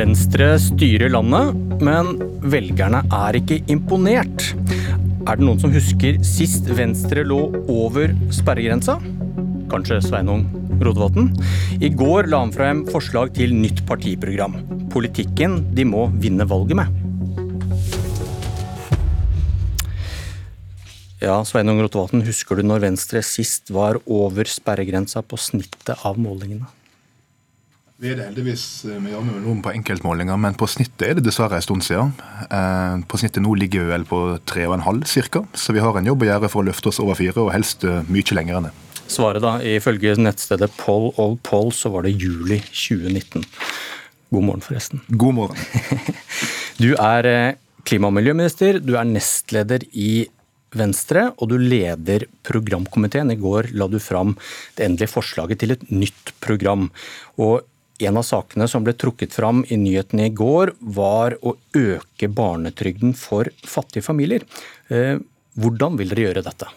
Venstre styrer landet, men velgerne er ikke imponert. Er det noen som husker sist Venstre lå over sperregrensa? Kanskje Sveinung Rotevatn? I går la han frem forslag til nytt partiprogram. Politikken de må vinne valget med. Ja, Sveinung Rotevatn, husker du når Venstre sist var over sperregrensa på snittet av målingene? Vi er det heldigvis eh, med jevne noe på enkeltmålinger, men på snittet er det dessverre en stund siden. Eh, på snittet nå ligger vi vel på tre og en halv ca., så vi har en jobb å gjøre for å løfte oss over fire, og helst eh, mye lenger enn det. Svaret da, ifølge nettstedet Poll of Poll, så var det juli 2019. God morgen, forresten. God morgen. du er klima- og miljøminister, du er nestleder i Venstre, og du leder programkomiteen. I går la du fram det endelige forslaget til et nytt program. Og en av sakene som ble trukket fram i nyhetene i går, var å øke barnetrygden for fattige familier. Eh, hvordan vil dere gjøre dette?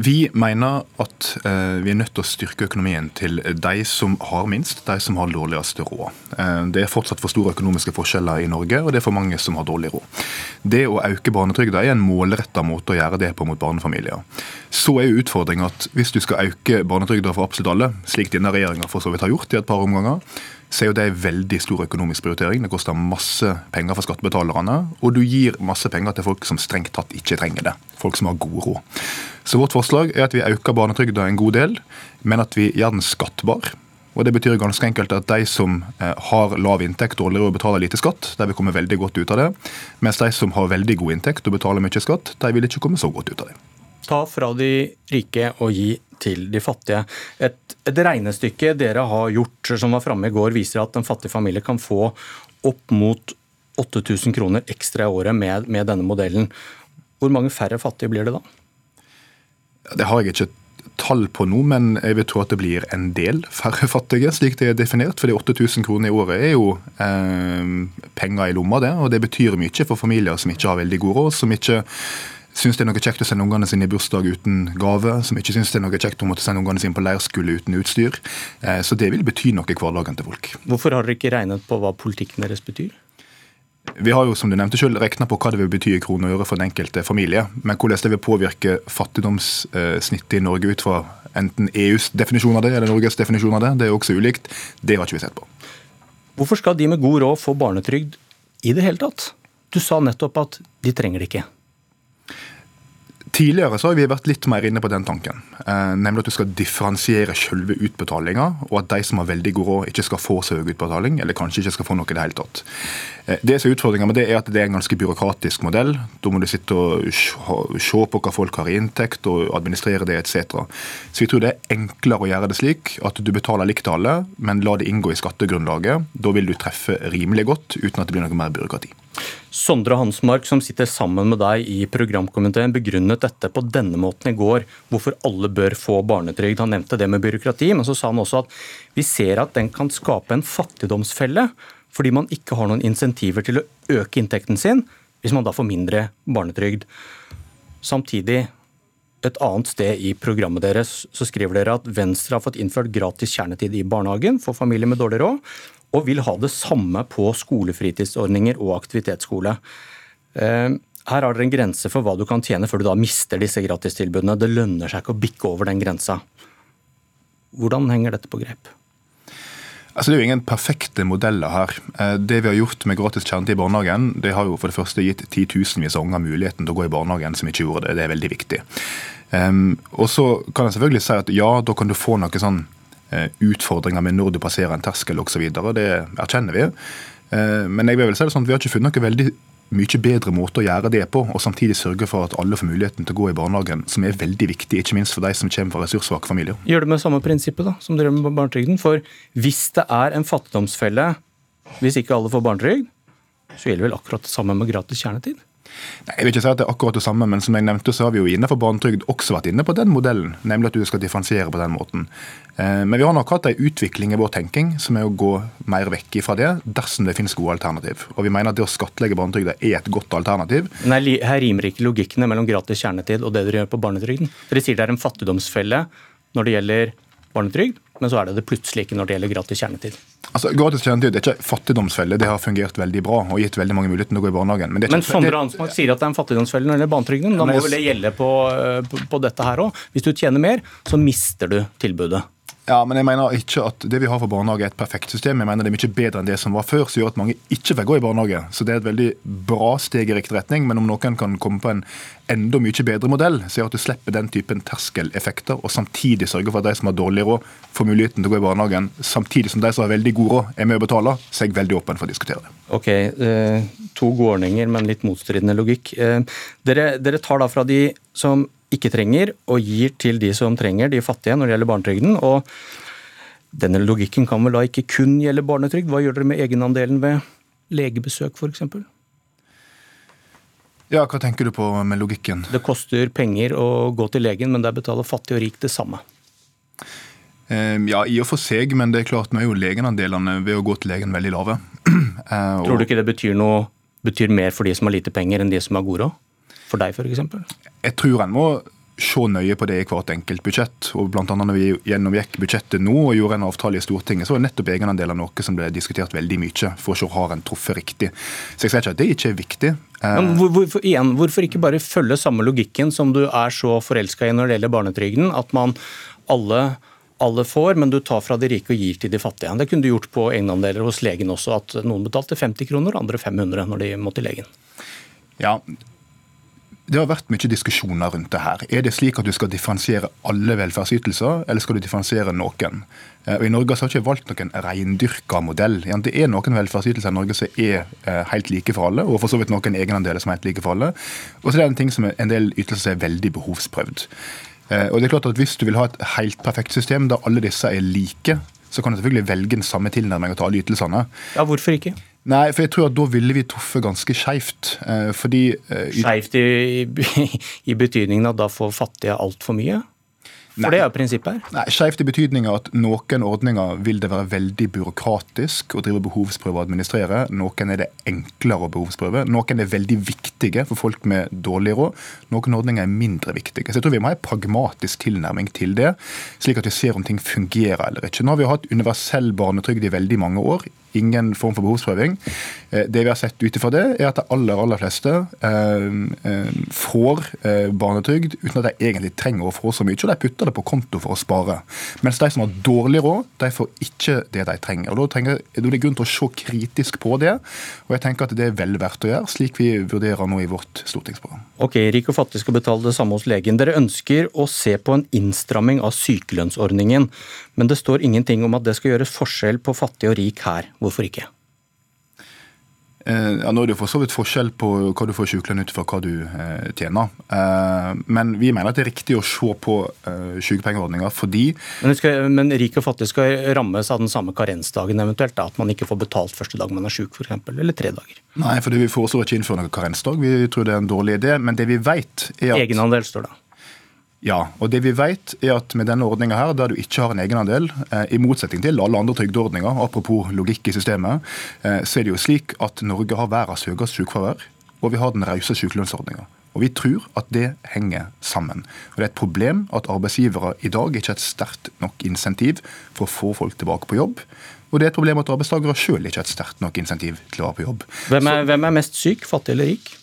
Vi mener at eh, vi er nødt til å styrke økonomien til de som har minst, de som har dårligst råd. Eh, det er fortsatt for store økonomiske forskjeller i Norge, og det er for mange som har dårlig råd. Det å øke barnetrygda er en målretta måte å gjøre det på mot barnefamilier. Så er jo utfordringa at hvis du skal øke barnetrygda for absolutt alle, slik denne regjeringa for så vidt har gjort i et par omganger, så er jo det en veldig stor økonomisk prioritering. Det koster masse penger for skattebetalerne, og du gir masse penger til folk som strengt tatt ikke trenger det. Folk som har god råd. Så vårt forslag er at vi øker barnetrygda en god del, men at vi gjør den skattbar. Og Det betyr ganske enkelt at de som eh, har lav inntekt, dårligere og betaler lite skatt, de vil komme veldig godt ut av det. Mens de som har veldig god inntekt og betaler mye skatt, de vil ikke komme så godt ut av det. Ta fra de rike og gi til de fattige. Et, et regnestykke dere har gjort som var framme i går, viser at en fattig familie kan få opp mot 8000 kroner ekstra i året med, med denne modellen. Hvor mange færre fattige blir det da? Det har jeg ikke tall på nå, men jeg vil tro at det blir en del færre fattige, slik det er definert. Fordi 8000 kroner i året er jo eh, penger i lomma, det. Og det betyr mye for familier som ikke har veldig god råd, som ikke syns det er noe kjekt å sende ungene sine i bursdag uten gave, som ikke syns det er noe kjekt å måtte sende ungene sine på leirskole uten utstyr. Eh, så det vil bety noe i hverdagen til folk. Hvorfor har dere ikke regnet på hva politikken deres betyr? Vi har jo som du nevnte selv, regna på hva det vil bety i kroner og øre for den enkelte familie. Men hvordan det vil påvirke fattigdomssnittet i Norge ut fra enten EUs definisjon av det eller Norges definisjon av det, det er også ulikt. Det har ikke vi sett på. Hvorfor skal de med god råd få barnetrygd i det hele tatt? Du sa nettopp at de trenger det ikke. Tidligere så har vi vært litt mer inne på den tanken. Eh, nemlig at du skal differensiere selve utbetalinga, og at de som har veldig god råd, ikke skal få så høy utbetaling, eller kanskje ikke skal få noe i det hele tatt. Eh, det som er Utfordringa med det er at det er en ganske byråkratisk modell. Da må du sitte og se på hva folk har i inntekt, og administrere det etc. Så vi tror det er enklere å gjøre det slik at du betaler likt alle, men la det inngå i skattegrunnlaget. Da vil du treffe rimelig godt, uten at det blir noe mer byråkrati. Sondre Hansmark, som sitter sammen med deg i programkomiteen, begrunnet dette på denne måten i går, hvorfor alle bør få barnetrygd. Han nevnte det med byråkrati, men så sa han også at vi ser at den kan skape en fattigdomsfelle, fordi man ikke har noen insentiver til å øke inntekten sin, hvis man da får mindre barnetrygd. Samtidig, et annet sted i programmet deres så skriver dere at Venstre har fått innført gratis kjernetid i barnehagen for familier med dårlig råd og vil ha det samme på skolefritidsordninger og aktivitetsskole. Eh, her har dere en grense for hva du kan tjene før du da mister disse gratistilbudene. Det lønner seg ikke å bikke over den grensa. Hvordan henger dette på grep? Altså, det er jo ingen perfekte modeller her. Eh, det vi har gjort med gratis kjernetid i barnehagen, det har jo for det første gitt titusenvis av unger muligheten til å gå i barnehagen som ikke gjorde det. Det er veldig viktig. Um, og så kan jeg selvfølgelig si at ja, da kan du få noe sånn Eh, utfordringer med når du passerer en terskel osv. Det erkjenner vi. Eh, men jeg vil vel si det sånn at vi har ikke funnet noe veldig mye bedre måte å gjøre det på, og samtidig sørge for at alle får muligheten til å gå i barnehagen, som er veldig viktig, ikke minst for de som kommer fra ressurssvake familier. Gjør det med samme prinsippet da, som dere med barnetrygden. For hvis det er en fattigdomsfelle hvis ikke alle får barnetrygd, så gjelder vel akkurat det samme med gratis kjernetid? Nei, jeg vil ikke si at det er akkurat det samme, men som jeg nevnte, så har vi jo innenfor barnetrygd også vært inne på den modellen, nemlig at du skal differensiere på den måten. Eh, men vi har nok hatt en utvikling i vår tenking som er å gå mer vekk fra det, dersom det finnes gode alternativ. Og vi mener at det å skattlegge barnetrygda er et godt alternativ. Nei, her rimer ikke logikkene mellom gratis kjernetid og det dere gjør på barnetrygden. Dere sier det er en fattigdomsfelle når det gjelder barnetrygd, men så er det det plutselig ikke når det gjelder gratis kjernetid. Altså, Gratis kjernetid er ikke fattigdomsfelle. Det har fungert veldig bra og gitt veldig mange muligheter til å gå i barnehagen. Men, men Sondre Hansmark sier at det er en fattigdomsfelle når det gjelder barnetrygden. Da må vel det gjelde på, på, på dette her òg. Hvis du tjener mer, så mister du tilbudet. Ja, men jeg mener ikke at det vi har for barnehage er et perfekt system. Jeg mener det er mye bedre enn det som var før, som gjør at mange ikke får gå i barnehage. Så det er et veldig bra steg i riktig retning. Men om noen kan komme på en enda mye bedre modell, så gjør at du slipper den typen terskeleffekter, og samtidig sørger for at de som har dårlig råd, får muligheten til å gå i barnehagen, samtidig som de som har veldig god råd, er med å betale, så er jeg veldig åpen for å diskutere det. Ok, eh, To gode ordninger, men litt motstridende logikk. Eh, dere, dere tar da fra de som ikke trenger, og gir til de som trenger, de fattige, når det gjelder barnetrygden. og denne logikken kan vel da ikke kun gjelde barnetrygd? Hva gjør dere med egenandelen ved legebesøk f.eks.? Ja, Hva tenker du på med logikken? Det koster penger å gå til legen, men der betaler fattig og rik det samme. Ehm, ja, i og for seg, men det er klart nå er jo legenandelene ved å gå til legen veldig lave. Eh, Tror du ikke det betyr, noe, betyr mer for de som har lite penger, enn de som har god råd? For deg, f.eks.? Jeg tror en må se nøye på det i hvert enkelt budsjett. og blant annet når vi gjennomgikk budsjettet nå og gjorde en avtale i Stortinget, så var nettopp egenandeler noe som ble diskutert veldig mye for å se har en truffet riktig. Så jeg sier ikke at det ikke er viktig. Men hvor, hvorfor, igjen, hvorfor ikke bare følge samme logikken som du er så forelska i når det gjelder barnetrygden? At man alle alle får, men du tar fra de rike og gir til de fattige. Det kunne du gjort på egenandeler hos legen også, at noen betalte 50 kroner, andre 500 når de må til legen. Ja, det har vært mye diskusjoner rundt det her. Er det slik at du skal differensiere alle velferdsytelser, eller skal du differensiere noen? Eh, og I Norge har vi ikke valgt noen reindyrka modell. Det er noen velferdsytelser i Norge som er eh, helt like for alle, og for så vidt noen egenandeler som er helt like for alle. Og så er det en ting som en del ytelser som er veldig behovsprøvd. Eh, og det er klart at Hvis du vil ha et helt perfekt system der alle disse er like, så kan du selvfølgelig velge den samme tilnærmingen til alle ytelsene. Ja, Hvorfor ikke? Nei, for jeg tror at da ville vi truffet ganske skeivt. Eh, fordi eh, Skeivt i, i, betydningen at da får fattige altfor mye? For Nei. det er prinsippet her. Nei, Skeivt i betydninga at noen ordninger vil det være veldig byråkratisk å drive behovsprøve og administrere. Noen er det enklere å behovsprøve. Noen er veldig viktige for folk med dårlig råd. Noen ordninger er mindre viktige. Så jeg tror vi må ha en pragmatisk tilnærming til det, slik at vi ser om ting fungerer eller ikke. Nå har vi hatt universell barnetrygd i veldig mange år ingen form for behovsprøving. Eh, det vi har sett ut ifra det, er at de aller aller fleste eh, eh, får barnetrygd uten at de egentlig trenger å få så mye, og de putter det på konto for å spare. Mens de som har dårlig råd, de får ikke det de trenger. Og Da er det grunn til å se kritisk på det, og jeg tenker at det er vel verdt å gjøre, slik vi vurderer nå i vårt stortingsprogram. Ok, Rik og fattig skal betale det samme hos legen. Dere ønsker å se på en innstramming av sykelønnsordningen, men det står ingenting om at det skal gjøres forskjell på fattig og rik her. Hvorfor ikke? Eh, ja, nå er det for så vidt forskjell på hva du får sykelønn ut fra hva du eh, tjener. Eh, men vi mener at det er riktig å se på eh, sykepengeordninga fordi men, skal, men rik og fattig skal rammes av den samme karensdagen eventuelt? Da, at man ikke får betalt første dag man er syk f.eks., eller tre dager? Nei, for vi foreslår ikke innføre noen karensdag. Vi tror det er en dårlig idé. Men det vi vet er at Egenandel står det. Ja, og det vi vet er at med denne ordninga her, der du ikke har en egenandel, eh, i motsetning til alle andre trygdeordninger, apropos logikk i systemet, eh, så er det jo slik at Norge har verdens høyeste sykefravær, og vi har den rause sykelønnsordninga. Og Vi tror at det henger sammen. Og Det er et problem at arbeidsgivere i dag ikke har et sterkt nok insentiv for å få folk tilbake på jobb. Og det er et problem at arbeidstakere sjøl ikke har et sterkt nok insentiv til å være på jobb. Hvem er, Så, hvem er mest syk, fattig eller rik?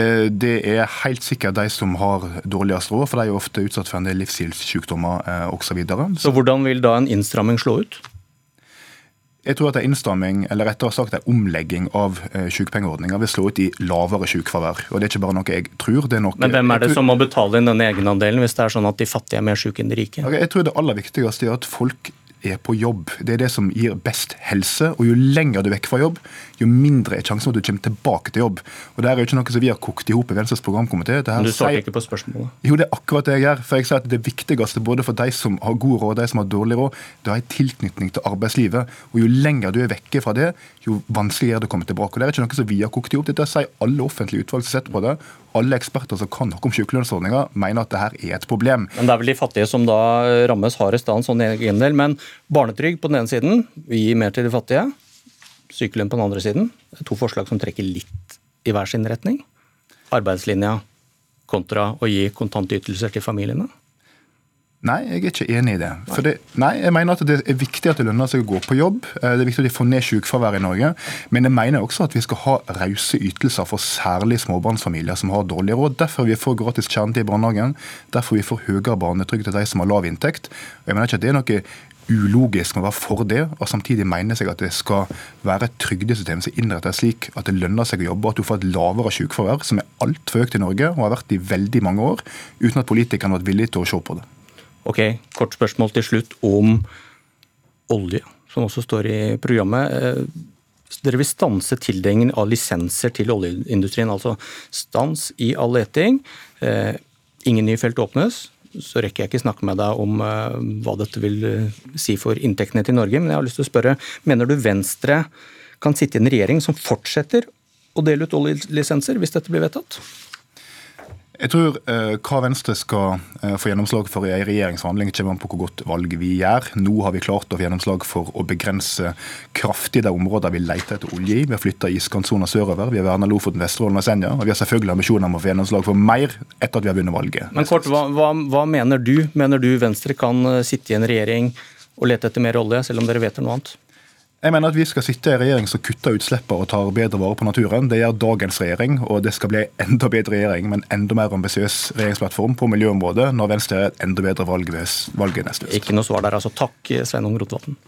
Eh, det er helt sikkert de som har dårligst råd, for de er ofte utsatt for en del livsstilssykdommer osv. Så, videre. så hvordan vil da en innstramming slå ut? Jeg tror at en innstramming, eller rettere sagt en omlegging av uh, sykepengeordninga vil slå ut i lavere sykefravær. Og det er ikke bare noe jeg tror. det er noe... Men hvem er det som må betale inn denne egenandelen, hvis det er sånn at de fattige er mer syke enn de rike? Jeg tror det aller viktigste er at folk er på jobb. Det er det som gir best helse. Og jo lenger du er vekk fra jobb, jo mindre er sjansen for at du kommer tilbake til jobb. Og Det er jo ikke noe som vi har kokt i hop i Venstres programkomité. Men du svarte ikke på spørsmålet. Jo, det er akkurat det jeg gjør. For jeg sier at det viktigste både for de som har god råd og de som har dårlig råd, det er en tilknytning til arbeidslivet. Og jo lenger du er vekke fra det, jo vanskeligere er det å komme tilbake. Og Det er ikke noe som vi har kokt i hop. Dette sier alle offentlige utvalg som setter på det. Alle eksperter som kan noe om sykelønnsordninga, mener at dette er et problem. Men Det er vel de fattige som da rammes hardest av en sånn egendel. Men barnetrygd på den ene siden, vi gir mer til de fattige. Sykelønn på den andre siden. Det er to forslag som trekker litt i hver sin retning. Arbeidslinja kontra å gi kontantytelser til familiene. Nei, jeg er ikke enig i det. For det, nei, jeg mener at Det er viktig at det lønner seg å gå på jobb. Eh, det er viktig at vi får ned sykefraværet i Norge. Men jeg mener også at vi skal ha rause ytelser for særlig småbarnsfamilier som har dårlig råd. Derfor vi får gratis kjernetid i barnehagen. Derfor vi får høyere barnetrygd til de som har lav inntekt. Jeg mener ikke at det er noe ulogisk med å være for det, og samtidig mene seg at det skal være et trygdesystem som innretter slik at det lønner seg å jobbe, at du får et lavere sykefravær, som er altfor høyt i Norge og har vært i veldig mange år, uten at politikerne har vært villige til å se på det. Ok, Kort spørsmål til slutt om olje, som også står i programmet. Eh, dere vil stanse tildelingen av lisenser til oljeindustrien. Altså stans i all leting. Eh, ingen nye felt åpnes. Så rekker jeg ikke snakke med deg om eh, hva dette vil si for inntektene til Norge. Men jeg har lyst til å spørre, mener du Venstre kan sitte i en regjering som fortsetter å dele ut oljelisenser hvis dette blir vedtatt? Jeg tror eh, hva Venstre skal eh, få gjennomslag for i en regjeringsforhandling, kommer an på hvor godt valg vi gjør. Nå har vi klart å få gjennomslag for å begrense kraftig de områdene vi leter etter olje i. Vi har flytta iskantsona sørover, vi har verna Lofoten, Vesterålen og Senja. Og vi har selvfølgelig ambisjoner om å få gjennomslag for mer etter at vi har vunnet valget. Men kort, hva, hva, hva mener du? Mener du Venstre kan eh, sitte i en regjering og lete etter mer olje, selv om dere vet noe annet? Jeg mener at Vi skal sitte i regjering som kutter utslippene og tar bedre vare på naturen. Det gjør dagens regjering, og det skal bli enda bedre regjering med en enda mer ambisiøs regjeringsplattform på miljøområdet når Venstre gjør et enda bedre valg ved valget neste høst. Ikke noe svar der, altså. Takk, Sveinung Rotevatn.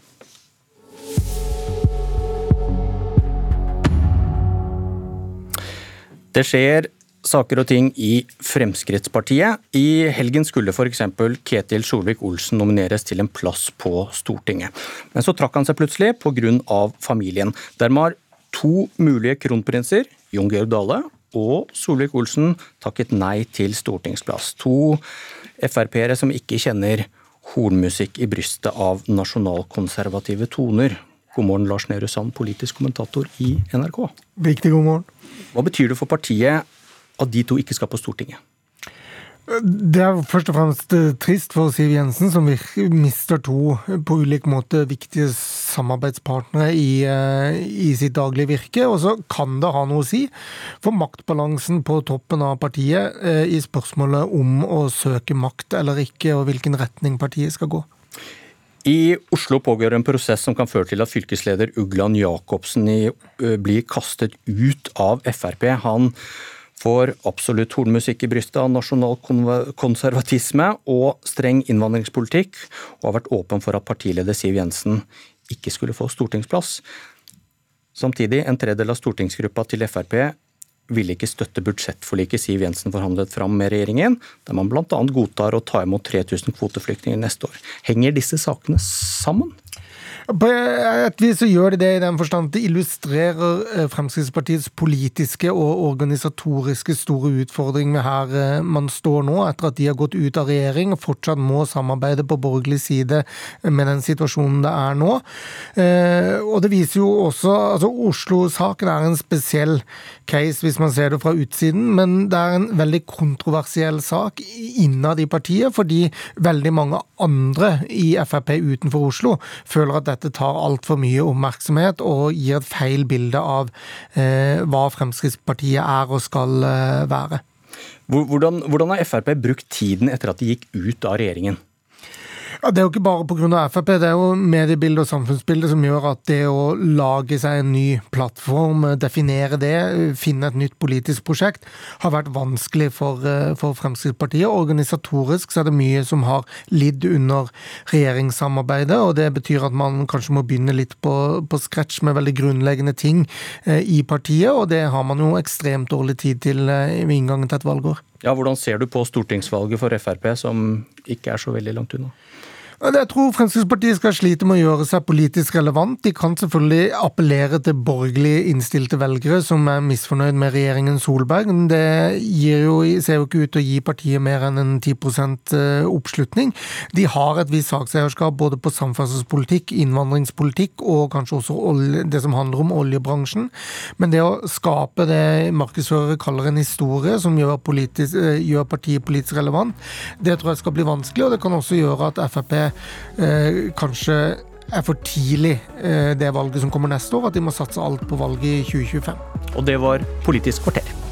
Det skjer saker og ting i Fremskrittspartiet. I helgen skulle f.eks. Ketil Solvik-Olsen nomineres til en plass på Stortinget. Men så trakk han seg plutselig pga. familien. Dermed har to mulige kronprinser, Jon Georg Dale og Solvik-Olsen, takket nei til stortingsplass. To Frp-ere som ikke kjenner hornmusikk i brystet av nasjonalkonservative toner. God morgen, Lars Nehru Sand, politisk kommentator i NRK. Riktig god morgen. Hva betyr det for partiet at de to ikke skal på Stortinget? Det er først og fremst eh, trist for Siv Jensen, som mister to på ulik måte viktige samarbeidspartnere i, eh, i, sitt daglige virke. Og så kan det ha noe å si for maktbalansen på toppen av partiet eh, i spørsmålet om å søke makt eller ikke, og hvilken retning partiet skal gå. I Oslo pågår en prosess som kan føre til at fylkesleder Ugland Jacobsen blir kastet ut av Frp. Han får absolutt hornmusikk i brystet av nasjonal konservatisme og streng innvandringspolitikk, og har vært åpen for at partileder Siv Jensen ikke skulle få stortingsplass. Samtidig, en tredjedel av stortingsgruppa til Frp ville ikke støtte budsjettforliket Siv Jensen forhandlet fram med regjeringen, der man bl.a. godtar å ta imot 3000 kvoteflyktninger neste år. Henger disse sakene sammen? På et vis så gjør de det i den forstand det illustrerer eh, Fremskrittspartiets politiske og organisatoriske store utfordring med her eh, man står nå, etter at de har gått ut av regjering og fortsatt må samarbeide på borgerlig side med den situasjonen det er nå. Eh, og det viser jo også altså Oslo-saken er en spesiell case hvis man ser det fra utsiden, men det er en veldig kontroversiell sak innad i partiet, fordi veldig mange andre i Frp utenfor Oslo føler at dette tar altfor mye oppmerksomhet og gir et feil bilde av eh, hva Fremskrittspartiet er og skal eh, være. Hvordan, hvordan har Frp brukt tiden etter at de gikk ut av regjeringen? Ja, Det er jo ikke bare pga. Frp, det er jo mediebildet og samfunnsbildet som gjør at det å lage seg en ny plattform, definere det, finne et nytt politisk prosjekt, har vært vanskelig for, eh, for Fremskrittspartiet. Organisatorisk så er det mye som har lidd under regjeringssamarbeidet, og det betyr at man kanskje må begynne litt på, på scratch med veldig grunnleggende ting eh, i partiet, og det har man jo ekstremt dårlig tid til eh, ved inngangen til et valgår. Ja, Hvordan ser du på stortingsvalget for Frp, som ikke er så veldig langt unna? Jeg tror Fremskrittspartiet skal slite med å gjøre seg politisk relevant. De kan selvfølgelig appellere til borgerlig innstilte velgere som er misfornøyd med regjeringen Solberg. Men det jo, ser jo ikke ut til å gi partiet mer enn en 10 eh, oppslutning. De har et visst sakseierskap både på samferdselspolitikk, innvandringspolitikk og kanskje også det som handler om oljebransjen. Men det å skape det markedsførere kaller en historie, som gjør, politisk, eh, gjør partiet politisk relevant, det tror jeg skal bli vanskelig. Og det kan også gjøre at Frp kanskje er for tidlig eh, det valget som kommer neste år, at de må satse alt på valget i 2025. Og det var Politisk kvarter.